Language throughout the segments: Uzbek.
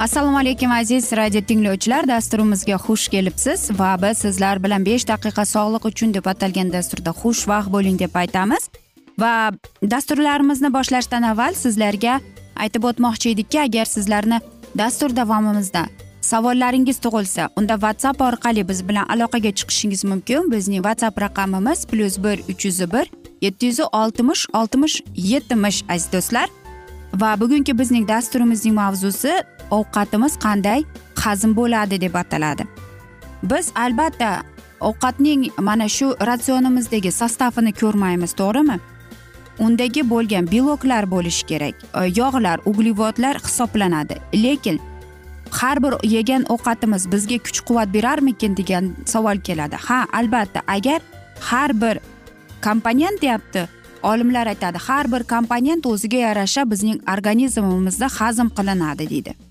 assalomu alaykum aziz radio tinglovchilar. Dasturimizga xush kelibsiz va biz sizlar bilan besh daqiqa sog'liq uchun deb atalgan dasturda xushvaqt bo'ling deb aytamiz. Va dasturlarimizni boshlashdan avval sizlarga aytib o'tmoqchi edikki agar sizlarni dastur davomimizda savollaringiz tug'ilsa unda whatsapp orqali biz bilan aloqaga chiqishingiz mumkin. Bizning whatsapp raqamimiz plyus bir uch yuz bir yetti yuz oltmish oltmish yetmish aziz do'stlar. Va bugungi bizning dasturimizning mavzusi ovqatimiz qanday hazm bo'ladi deb ataladi. Biz albatta ovqatning mana shu ratsionimizdagi sostavini ko'rmaymiz to'g'rimi? Undagi bo'lgan beloklar bo'lishi kerak. Yog'lar uglevodlar hisoblanadi. Lekin har bir yegan ovqatimiz bizga kuch quvvat berarmikin degan savol keladi. Ha albatta agar har bir komponent deyapti olimlar aytadi har bir komponent o'ziga yarasha bizning organizmimizda hazm qilinadi deydi.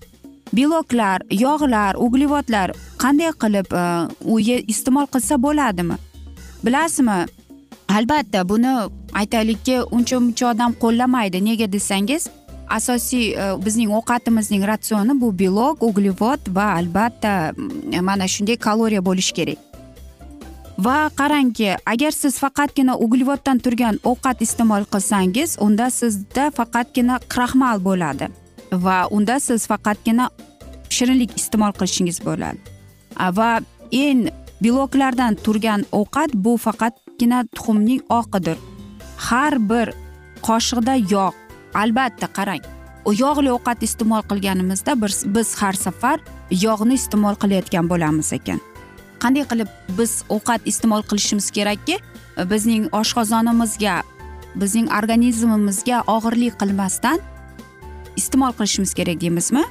Beloklar yog'lar uglevodlar qanday qilib e, u iste'mol qilsa bo'ladimi? Bilasizmi? Albatta buni aytaylikki uncha muncha odam qo'llamaydi. Nega desangiz asosiy e, bizning ovqatimizning ratsioni bu belok uglevod va albatta mana shunday kaloriya bo'lishi kerak. Va qarangki agar siz faqatgina uglevoddan turgan ovqat iste'mol qilsangiz unda sizda faqatgina kraxmal bo'ladi. Va unda siz faqatgina shirinlik iste'mol qilishingiz bo'ladi. Va eng beloklardan turgan ovqat bu faqatgina tuxumning oqidir. Har bir qoshiqda yog' albatta qarang yog'li ovqat iste'mol qilganimizda biz, biz har safar yog'ni iste'mol qilayotgan bo'lamiz ekan. Qanday qilib biz ovqat iste'mol qilishimiz kerakki? Bizning oshqozonimizga bizning organizmimizga og'irlik qilmasdan iste'mol qilishimiz kerak deymizmi?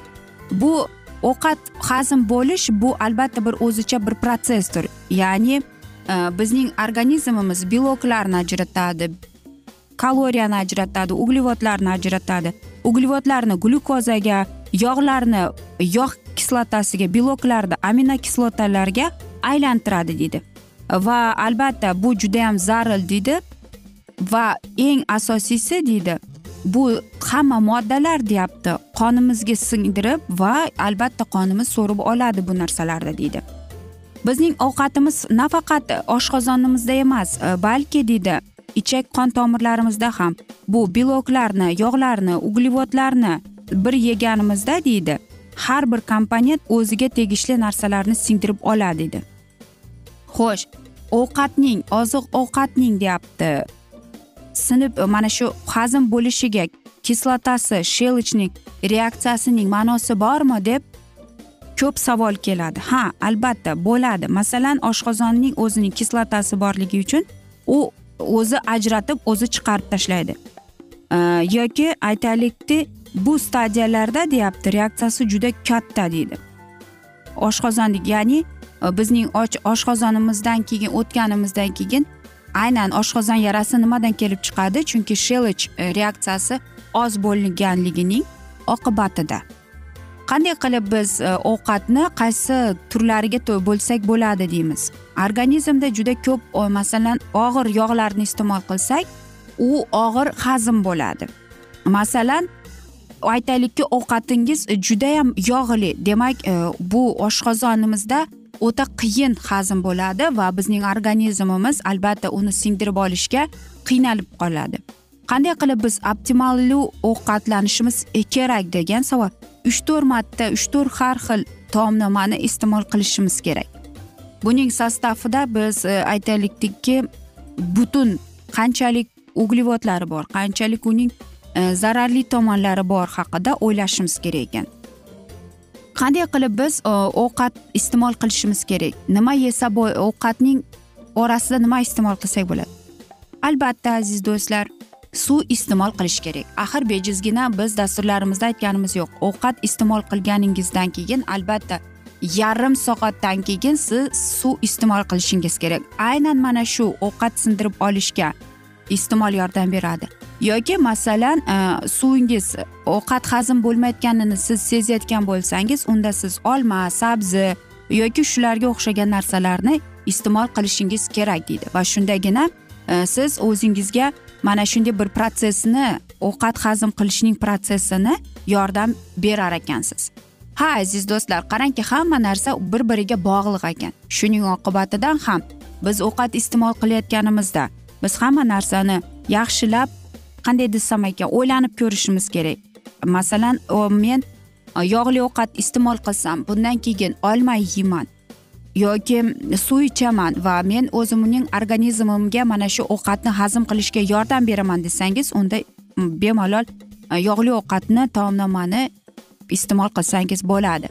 Bu ovqat hazm bo'lish bu albatta bir o'zicha bir protsessdir ya'ni e, bizning organizmimiz beloklarni ajratadi kaloriyani ajratadi uglevodlarni ajratadi. Uglevodlarni glyukozaga yog'larni yog' kislotasiga beloklarni aminokislotalarga aylantiradi deydi. Va albatta bu judayam zaril deydi va eng asosiysi deydi bu hamma moddalar deyapti. Qonimizga singdirib va albatta qonimiz so'rib oladi bu narsalarni deydi. Bizning ovqatimiz nafaqat oshqozonimizda emas e, balki deydi ichak qon tomirlarimizda ham. Bu beloklarni yog'larni uglevodlarni bir yeganimizda deydi har bir komponent o'ziga tegishli narsalarni singdirib oladi deydi. Xo'sh ovqatning oziq ovqatning deyapti. Sinib e, mana shu hazm bo'lishiga kislotasi shelichning reaksiyasining ma'nosi bormi deb ko'p savol keladi. Ha albatta bo'ladi. Masalan oshqozonning o'zining kislotasi borligi uchun u o'zi ajratib o'zi chiqarib tashlaydi. E, yoki aytaylikki bu stadiyalarda deyapti reaksiyasi juda katta deydi. Oshqozonlik ya'ni e, bizning oshqozonimizdan keyin o'tganimizdan keyin aynan oshqozon yarasi nimadan kelib chiqadi? Chunki shelich e, reaksiyasi oz bo'lganligining oqibatida. Qanday qilib biz e, ovqatni qaysi turlariga bo'lsak bo'ladi deymiz? Organizmda juda ko'p e, masalan og'ir yog'larni iste'mol qilsak u og'ir hazm bo'ladi. Masalan aytaylikki ovqatingiz judayam yog'li. Demak bu oshqozonimizda o'ta qiyin hazm bo'ladi va bizning organizmimiz albatta uni singdirib olishga qiynalib qoladi. Qanday qilib biz optimallu ovqatlanishimiz kerak degan savol. Uch to'rt marta uch to'rt har xil taomnomani iste'mol qilishimiz kerak. Buning sostavida biz e, aytaylikki butun qanchalik uglevodlari bor qanchalik uning e, zararli tomonlari bor haqida o'ylashimiz kerak ekan. Qanday qilib biz e, ovqat iste'mol qilishimiz kerak? Nima yesa bu ovqatning orasida nima iste'mol qilsak bo'ladi? Albatta aziz do'stlar suv iste'mol qilish kerak. Axir bejizgina biz dasturlarimizda aytganimiz yo'q. Ovqat iste'mol qilganingizdan keyin albatta yarim soatdan keyin siz suv iste'mol qilishingiz kerak. Aynan mana shu ovqat sindirib olishga iste'mol yordam beradi. Yoki masalan e, suvingiz ovqat hazm bo'lmayotganini siz sezayotgan bo'lsangiz unda siz olma sabzi yoki shularga o'xshagan narsalarni iste'mol qilishingiz kerak deydi. Va shundagina e, siz o'zingizga mana shunday bir protsessni ovqat hazm qilishning protsessini yordam berar ekansiz. Ha aziz do'stlar qarangki hamma narsa bir biriga bog'liq ekan. Shuning oqibatidan ham biz ovqat iste'mol qilayotganimizda biz hamma narsani yaxshilab qanday desam ekan o'ylanib ko'rishimiz kerak. Masalan men e, yog'li ovqat iste'mol qilsam bundan keyin olma yeyman yoki suv ichaman va men o'zimning organizmimga mana shu ovqatni hazm qilishga yordam beraman desangiz unda bemalol e, yog'li ovqatni taomnomani iste'mol qilsangiz bo'ladi.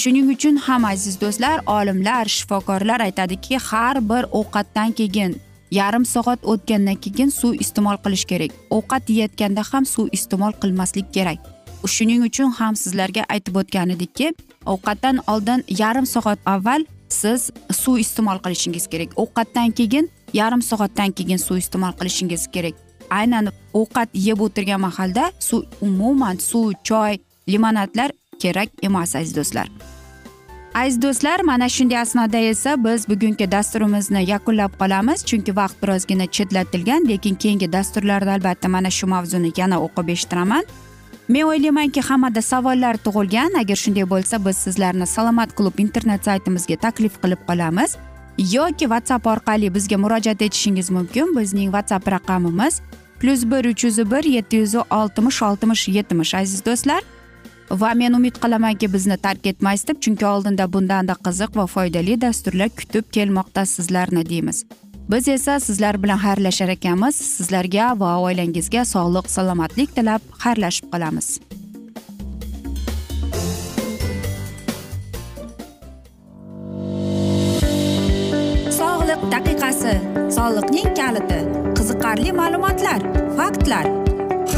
Shuning uchun ham aziz do'stlar olimlar shifokorlar aytadiki har bir ovqatdan keyin yarim soat o'tgandan keyin suv iste'mol qilish kerak. Ovqat yeyotganda ham suv iste'mol qilmaslik kerak. Shuning uchun ham sizlarga aytib o'tgan edikki ovqatdan oldin yarim soat avval siz suv iste'mol qilishingiz kerak. Ovqatdan keyin yarim soatdan keyin suv iste'mol qilishingiz kerak. Aynan ovqat yeb o'tirgan mahalda suv umuman suv choy limonadlar kerak emas aziz do'stlar. Aziz do'stlar mana shunday asnoda esa biz bugungi dasturimizni yakunlab qolamiz. Chunki vaqt birozgina chetlatilgan lekin keyingi dasturlarda albatta mana shu mavzuni yana o'qib eshittiraman men o'ylaymanki hammada savollar tug'ilgan. Agar shunday bo'lsa biz sizlarni salomat klub internet saytimizga taklif qilib qolamiz. Yoki whatsapp orqali bizga murojaat etishingiz mumkin. Bizning whatsapp raqamimiz plyus bir uch yuz bir yetti yuz oltmish oltmish yetmish aziz do'stlar. Va men umid qilamanki bizni tark etmaysiz deb chunki oldinda bundanda qiziq va foydali dasturlar kutib kelmoqda sizlarni deymiz. Biz esa sizlar bilan xayrlashar ekanmiz. Sizlarga va oilangizga sog'lik salomatlik tilab xayrlashib qolamiz. Sog'liq daqiqasi soliqning kaliti qiziqarli ma'lumotlar faktlar.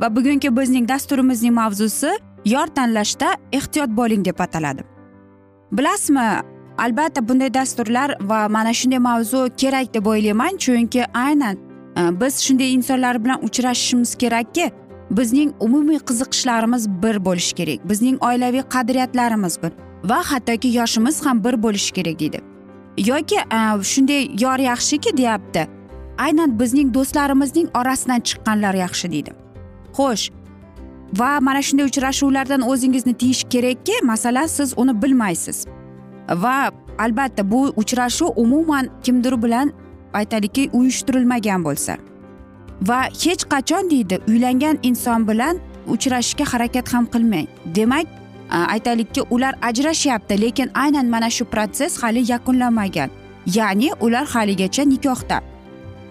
Va bugungi bizning dasturimizning mavzusi yor tanlashda ehtiyot bo'ling deb ataladi. Bilasizmi albatta bunday dasturlar va mana shunday mavzu kerak deb o'ylayman chunki aynan e, biz shunday insonlar bilan uchrashishimiz kerakki bizning umumiy qiziqishlarimiz bir bo'lishi kerak bizning oilaviy qadriyatlarimiz bir va hattoki yoshimiz ham bir bo'lishi kerak deydi. Yoki e, shunday yor yaxshiki deyapti aynan bizning do'stlarimizning orasidan chiqqanlar yaxshi deydi. Xo'sh. Va mana shunday uchrashuvlardan o'zingizni tiyish kerakki masalan siz uni bilmaysiz. Va albatta bu uchrashuv umuman kimdir bilan aytaylikki uyushtirilmagan bo'lsa. Va hech qachon deydi uylangan inson bilan uchrashishga harakat ham qilmang. Demak aytaylikki ular ajrashyapti lekin aynan mana shu protsess hali yakunlanmagan. Ya'ni ular haligacha nikohda.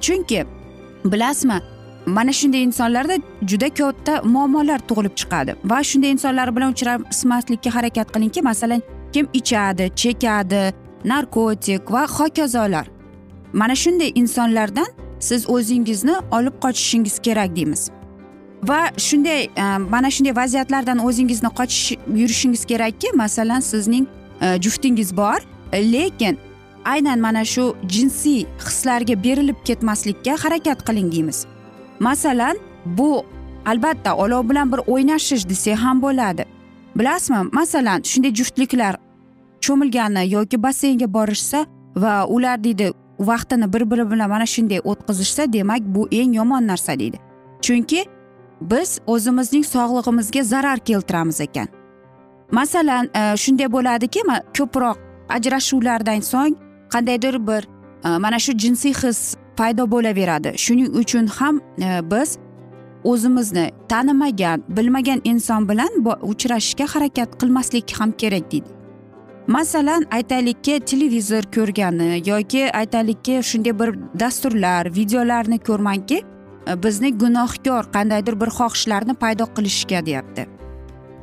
Chunki bilasizmi mana shunday insonlarda juda katta muammolar tug'ilib chiqadi. Va shunday insonlar bilan uchrashmaslikka harakat qilingki masalan kim ichadi chekadi narkotik va hokazolar. Mana shunday insonlardan siz o'zingizni olib qochishingiz kerak deymiz. Va shunday e, mana shunday vaziyatlardan o'zingizni qochish yurishingiz kerakki masalan sizning e, juftingiz bor lekin aynan mana shu jinsiy hislarga berilib ketmaslikka harakat qiling deymiz. Masalan bu albatta olov bilan bir o'ynashish desak ham bo'ladi. Bilasizmi? Masalan shunday juftliklar cho'milgani yoki basseynga borishsa va ular deydi vaqtini bir biri bilan mana shunday o'tkazishsa demak bu eng yomon narsa deydi. Chunki biz o'zimizning sog'lig'imizga zarar keltiramiz ekan. Masalan e, shunday bo'ladiki ko'proq ajrashuvlardan so'ng qandaydir bir e, mana shu jinsiy his paydo bo'laveradi. Shuning uchun ham e, biz o'zimizni tanimagan bilmagan inson bilan uchrashishga harakat qilmaslik ham kerak deydi. Masalan aytaylikki televizor ko'rgani yoki aytaylikki shunday bir dasturlar videolarni ko'rmangki e, bizni gunohkor qandaydir bir xohishlarni paydo qilishga deyapti.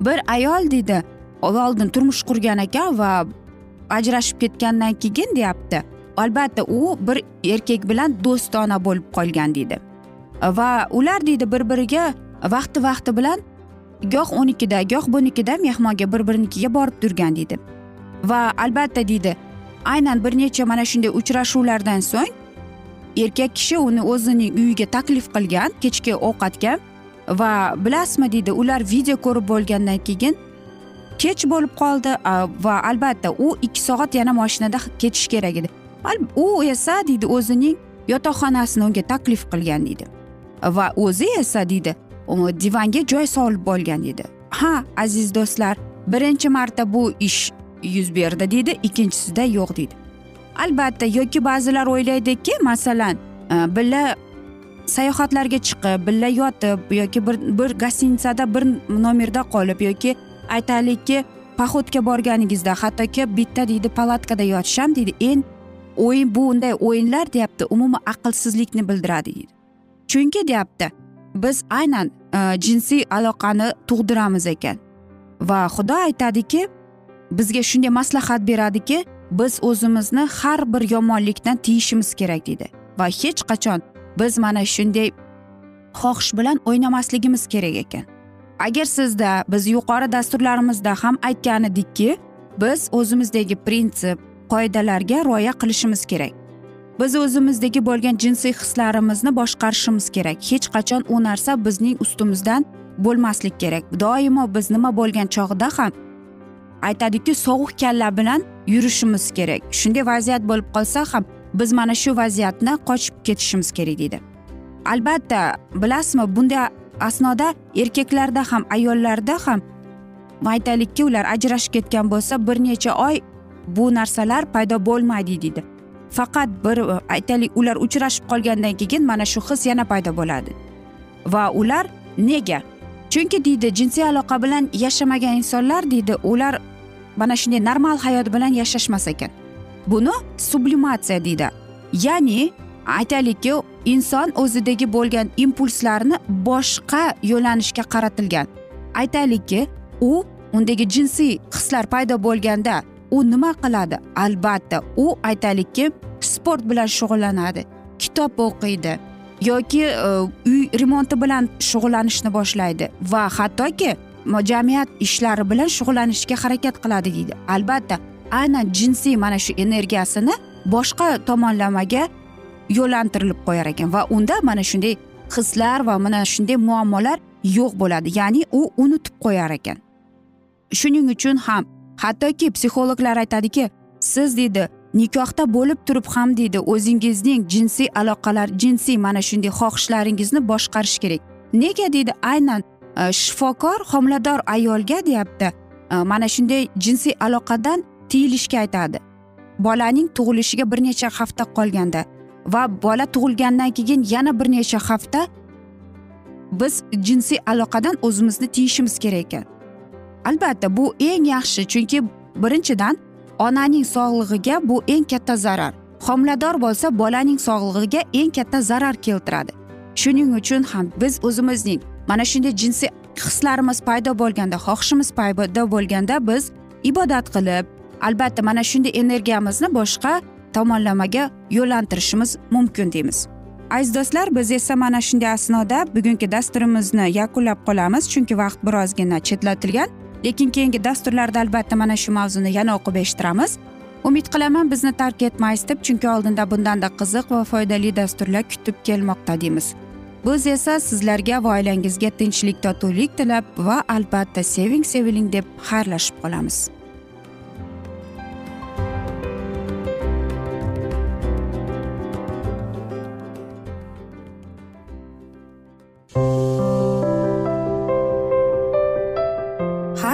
Bir ayol deydi oldin turmush qurgan ekan va ajrashib ketgandan keyin deyapti. Albatta u bir erkak bilan do'stona bo'lib qolgan deydi. Va ular deydi bir biriga vaqti vaqti bilan goh unikida goh bunikida mehmonga bir birinikiga borib turgan deydi. Va albatta deydi aynan bir necha mana shunday uchrashuvlardan so'ng erkak kishi uni o'zining uyiga taklif qilgan kechki ovqatga va bilasizmi deydi ular video ko'rib bo'lgandan keyin kech bo'lib qoldi. Va albatta u ikki soat yana mashinada ketishi kerak edi. U esa deydi o'zining yotoqxonasini unga taklif qilgan deydi va o'zi esa deydi divanga joy solib olgan deydi ha aziz do'stlar birinchi marta bu ish yuz berdi deydi ikkinchisida yo'q deydi. Albatta yoki ba'zilar o'ylaydiki masalan e, birga sayohatlarga chiqib birga yotib yoki bir bir gostinitsada bir nomerda qolib yoki aytaylikki poxodga borganingizda hattoki bitta deydi palatkada yotisham deydi eng o'yin bu unday o'yinlar deyapti umuman aqlsizlikni bildiradi deydi. Chunki deyapti biz aynan e, jinsiy aloqani tug'diramiz ekan. Va xudo aytadiki bizga shunday maslahat beradiki biz o'zimizni har bir yomonlikdan tiyishimiz kerak deydi. Va hech qachon biz mana shunday xohish bilan o'ynamasligimiz kerak ekan. Agar sizda biz yuqori dasturlarimizda ham aytgan edikki biz o'zimizdagi prinsip qoidalarga rioya qilishimiz kerak. Biz o'zimizdagi bo'lgan jinsiy hislarimizni boshqarishimiz kerak. Hech qachon u narsa bizning ustimizdan bo'lmaslik kerak. Doimo biz nima bo'lgan chog'da ham aytadiki sovuq kalla bilan yurishimiz kerak. Shunday vaziyat bo'lib qolsa ham biz mana shu vaziyatni qochib ketishimiz kerak deydi. Albatta bilasizmi bunday asnoda erkaklarda ham ayollarda ham aytaylikki ular ajrashib ketgan bo'lsa bir necha oy bu narsalar paydo bo'lmaydi deydi. Faqat bir e, aytaylik ular uchrashib qolgandan keyin mana shu his yana paydo bo'ladi. Va ular nega? Chunki deydi jinsiy aloqa bilan yashamagan insonlar deydi ular mana shunday normal hayot bilan yashashmas ekan. Buni sublimatsiya deydi. Ya'ni aytaylikki inson o'zidagi bo'lgan impulslarni boshqa yo'nalishga qaratilgan. Aytaylikki u undagi jinsiy hislar paydo bo'lganda u nima qiladi? Albatta u aytaylikki sport bilan shug'ullanadi kitob o'qiydi yoki e, uy remonti bilan shug'ullanishni boshlaydi va hattoki jamiyat ishlari bilan shug'ullanishga harakat qiladi deydi. Albatta aynan jinsiy mana shu energiyasini boshqa tomonlamaga yo'llantirilib qo'yar ekan va unda mana shunday hislar va mana shunday muammolar yo'q bo'ladi ya'ni u unutib qo'yar ekan. Shuning uchun ham hattoki psixologlar aytadiki siz deydi nikohda bo'lib turib ham deydi o'zingizning jinsiy aloqalar jinsiy mana shunday xohishlaringizni boshqarish kerak. Nega deydi aynan e, shifokor homilador ayolga deyapti. E, mana shunday jinsiy aloqadan tiyilishga aytadi. Bolaning tug'ilishiga bir necha hafta qolganda va bola tug'ilgandan keyin yana bir necha hafta biz jinsiy aloqadan o'zimizni tiyishimiz kerak ekan. Albatta bu eng yaxshi chunki birinchidan onaning sog'lig'iga bu eng katta zarar. Homilador bo'lsa bolaning sog'lig'iga eng katta zarar keltiradi. Shuning uchun ham biz o'zimizning mana shunday jinsiy hislarimiz paydo bo'lganda xohishimiz paydo bo'lganda biz ibodat qilib albatta mana shunday energiyamizni boshqa tomonlamaga yo'llantirishimiz mumkin deymiz. Aziz do'stlar biz esa mana shunday asnoda bugungi dasturimizni yakunlab qolamiz chunki vaqt birozgina chetlatilgan. Lekin keyingi dasturlarda albatta mana shu mavzuni yana o'qib eshittiramiz. Umid qilaman bizni tark etmaysiz deb chunki oldinda bundanda qiziq va foydali dasturlar kutib kelmoqda deymiz. Biz esa sizlarga va oilangizga tinchlik totuvlik tilab va albatta seving seviling deb xayrlashib qolamiz.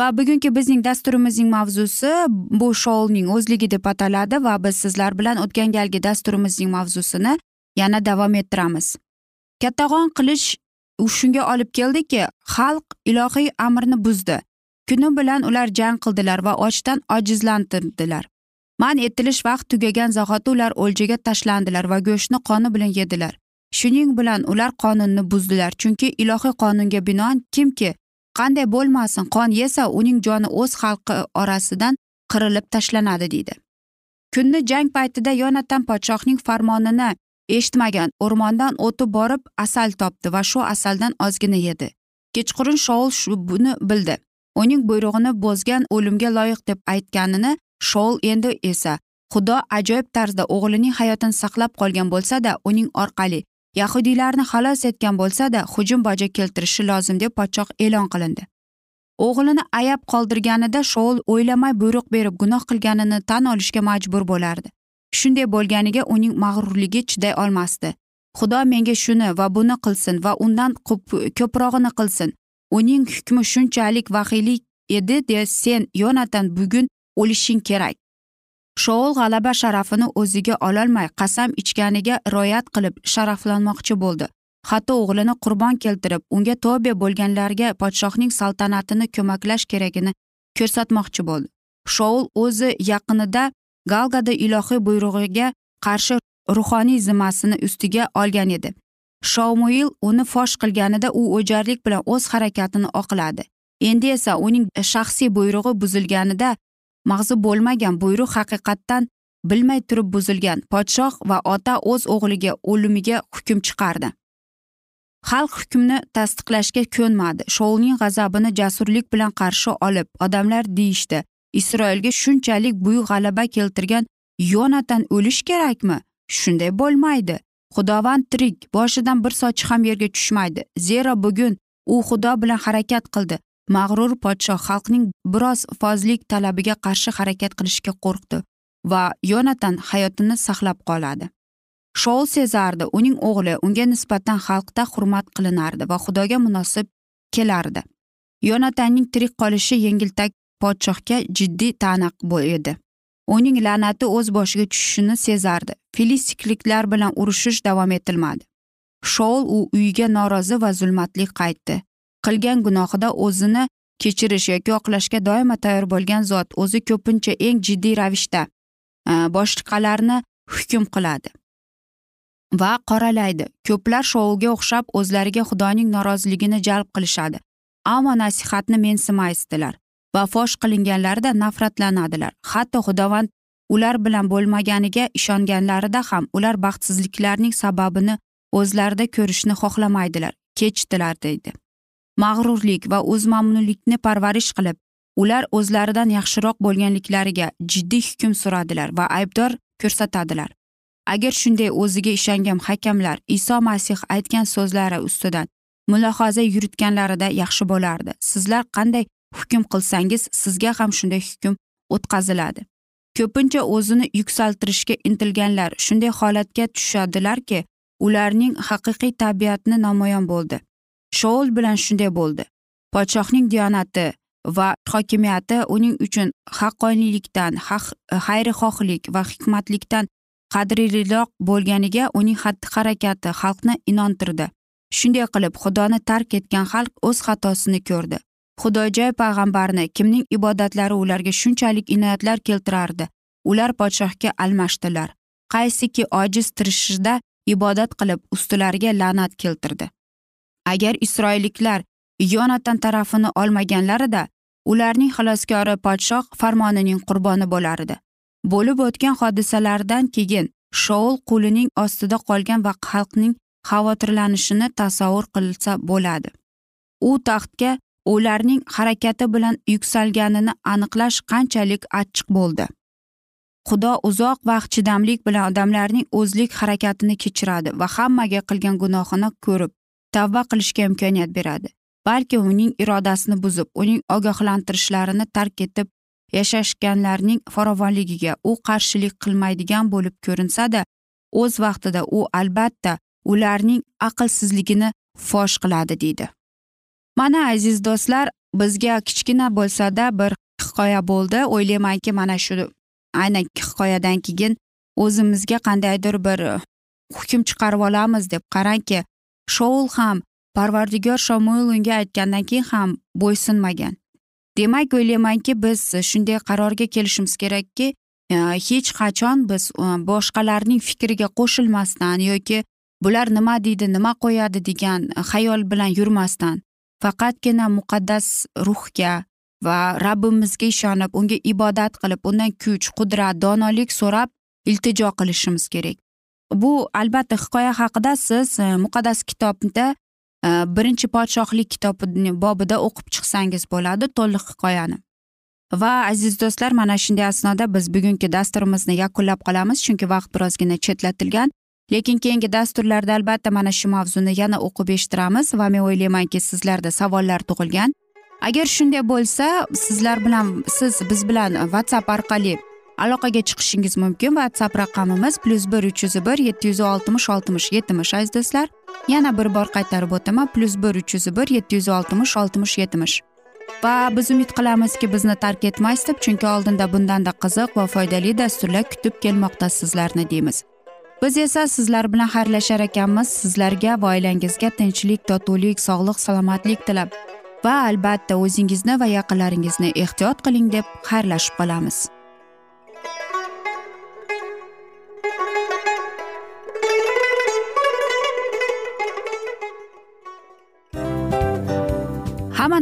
Va bugungi bizning dasturimizning mavzusi bu shoulning o'zligi deb ataladi va biz sizlar bilan o'tgan galgi dasturimizning mavzusini yana davom ettiramiz. Kattag'on qilish shunga olib keldiki xalq ilohiy amrni buzdi. Kuni bilan ular jang qildilar va ochdan ojizlantirdilar. Man etilish vaqt tugagan zahoti ular o'ljaga tashlandilar va go'shtni qoni bilan yedilar. Shuning bilan ular qonunni buzdilar chunki ilohiy qonunga binoan kimki qanday bo'lmasin qon yesa uning joni o'z xalqi orasidan qirilib tashlanadi deydi. Kunni jang paytida yonatan podshohning farmonini eshitmagan o'rmondan o'tib borib asal topdi va shu asaldan ozgina yedi. Kechqurun shoul buni bildi. Uning buyrug'ini bozgan o'limga loyiq deb aytganini shoul endi esa xudo ajoyib tarzda o'g'lining hayotini saqlab qolgan bo'lsada uning orqali yahudiylarni xalos etgan bo'lsada hujum bajo keltirishi lozim deb podshoh e'lon qilindi. O'g'lini ayab qoldirganida shoul o'ylamay buyruq berib gunoh qilganini tan olishga majbur bo'lardi. Shunday bo'lganiga uning mag'rurligi chiday olmasdi. Xudo menga shuni va buni qilsin va undan ko'prog'ini qilsin. Uning hukmi shunchalik vahiyli edi de sen yonatan bugun o'lishing kerak. Shoul g'alaba sharafini o'ziga ololmay qasam ichganiga rioyat qilib sharaflanmoqchi bo'ldi. Hatto o'g'lini qurbon keltirib unga tobe bo'lganlarga podshohning saltanatini ko'maklash keragini ko'rsatmoqchi bo'ldi. Shoul o'zi yaqinida galgada ilohiy buyrug'iga qarshi ruhoniy zimmasini ustiga olgan edi. Shomuil uni fosh qilganida u o'jarlik bilan o'z harakatini oqladi. Endi esa uning shaxsiy buyrug'i buzilganida mag'zi bo'lmagan buyruq haqiqatdan bilmay turib buzilgan podshoh va ota o'z o'g'liga o'limiga hukm chiqardi. Xalq hukmni tasdiqlashga ko'nmadi. Shoulning g'azabini jasurlik bilan qarshi olib odamlar deyishdi isroilga shunchalik buyuk g'alaba keltirgan yonatan o'lish kerakmi? Shunday bo'lmaydi. Xudovand tirik boshidan bir sochi ham yerga tushmaydi. Zero bugun u xudo bilan harakat qildi. Mag'rur podshoh xalqning biroz fozlik talabiga qarshi harakat qilishga qo'rqdi va yonatan hayotini saqlab qoladi. Shoul sezardi uning o'g'li unga nisbatan xalqda hurmat qilinardi va xudoga munosib kelardi. Yonatanning tirik qolishi yengiltak podshohga jiddiy taniq edi. Uning la'nati o'z boshiga tushishini sezardi. Filistikliklar bilan urushish davom etilmadi. Shoul u uyiga norozi va zulmatli qaytdi. Qilgan gunohida o'zini kechirish yoki oqlashga doimo tayyor bo'lgan zot o'zi ko'pincha eng jiddiy ravishda e, boshqalarni hukm qiladi va qoralaydi. Ko'plar shouga o'xshab o'zlariga xudoning noroziligini jalb qilishadi ammo nasihatni mensimaysdilar va fosh qilinganlarida nafratlanadilar. Hatto xudovand ular bilan bo'lmaganiga ishonganlarida ham ular baxtsizliklarning sababini o'zlarida ko'rishni xohlamaydilar. Kechdilar deydi. Mag'rurlik va o'zmamnunlikni parvarish qilib ular o'zlaridan yaxshiroq bo'lganliklariga jiddiy hukm suradilar va aybdor ko'rsatadilar. Agar shunday o'ziga ishongan hakamlar iso masih aytgan so'zlari ustidan mulohaza yuritganlarida yaxshi bo'lardi sizlar qanday hukm qilsangiz sizga ham shunday hukm o'tkaziladi. Ko'pincha o'zini yuksaltirishga intilganlar shunday holatga tushadilarki ularning haqiqiy tabiatni namoyon bo'ldi. Shoul bilan shunday bo'ldi. Podshohning diyonati va hokimiyati uning uchun haqqoniylikdan xayrixohlik va hikmatlikdan qadrliroq bo'lganiga uning xatti harakati xalqni inontirdi. Shunday qilib xudoni tark etgan xalq o'z xatosini ko'rdi. Xudojoy payg'ambarni kimning ibodatlari ularga shunchalik inoyatlar keltirardi? Ular podshohga almashdilar. Qaysiki ojiz tirishishda ibodat qilib ustilariga la'nat keltirdi. Agar isroilliklar yonatan tarafini olmaganlarida ularning xiloskori podshoh farmonining qurboni bo'lar edi bo'lib o'tgan hodisalardan keyin shoul qulining ostida qolgan va xalqning xavotirlanishini tasavvur qilsa bo'ladi. U taxtga ularning harakati bilan yuksalganini aniqlash qanchalik achchiq bo'ldi. Xudo uzoq vaqt chidamlik bilan odamlarning o'zlik harakatini kechiradi va hammaga qilgan gunohini ko'rib tavba qilishga imkoniyat beradi. Balki uning irodasini buzib uning ogohlantirishlarini tark etib yashashganlarning farovonligiga u qarshilik qilmaydigan bo'lib ko'rinsada o'z vaqtida u albatta ularning aqlsizligini fosh qiladi deydi. Mana aziz do'stlar bizga kichkina bo'lsada bir hikoya bo'ldi. O'ylaymanki mana shu aynan hikoyadan keyin o'zimizga qandaydir bir hukm chiqarib olamiz deb qarangki shoul ham parvardigor shomuil unga aytgandan keyin ham bo'ysunmagan. Demak o'ylaymanki biz shunday qarorga kelishimiz kerakki e, hech qachon biz e, boshqalarning fikriga qo'shilmasdan yoki bular nima deydi nima qo'yadi degan xayol bilan yurmasdan faqatgina muqaddas ruhga va rabbimizga ishonib unga ibodat qilib undan kuch qudrat donolik so'rab iltijo qilishimiz kerak. Bu albatta hikoya haqida siz e, muqaddas kitobda e, birinchi podshohlik kitobi bobida o'qib chiqsangiz bo'ladi to'liq hikoyani. Va aziz do'stlar mana shunday asnoda biz bugungi dasturimizni yakunlab qolamiz chunki vaqt birozgina chetlatilgan. Lekin keyingi dasturlarda albatta mana shu mavzuni yana o'qib eshittiramiz va men o'ylaymanki sizlarda savollar tug'ilgan. Agar shunday bo'lsa sizlar bilan siz biz bilan whatsapp orqali aloqaga chiqishingiz mumkin whatsapp raqamimiz plyus bir uch yuz bir yetti yuz oltmish oltmish yetmish aziz do'stlar. Yana bir bor qaytarib o'taman plyus bir uch yuz bir yetti yuz oltmish oltmish yetmish. Va biz umid qilamizki bizni tark etmaysiz deb chunki oldinda bundanda qiziq va foydali dasturlar kutib kelmoqda sizlarni deymiz. Biz esa sizlar bilan xayrlashar ekanmiz. Sizlarga va oilangizga tinchlik totuvlik sog'lik salomatlik tilab. Va albatta o'zingizni va yaqinlaringizni ehtiyot qiling deb xayrlashib qolamiz.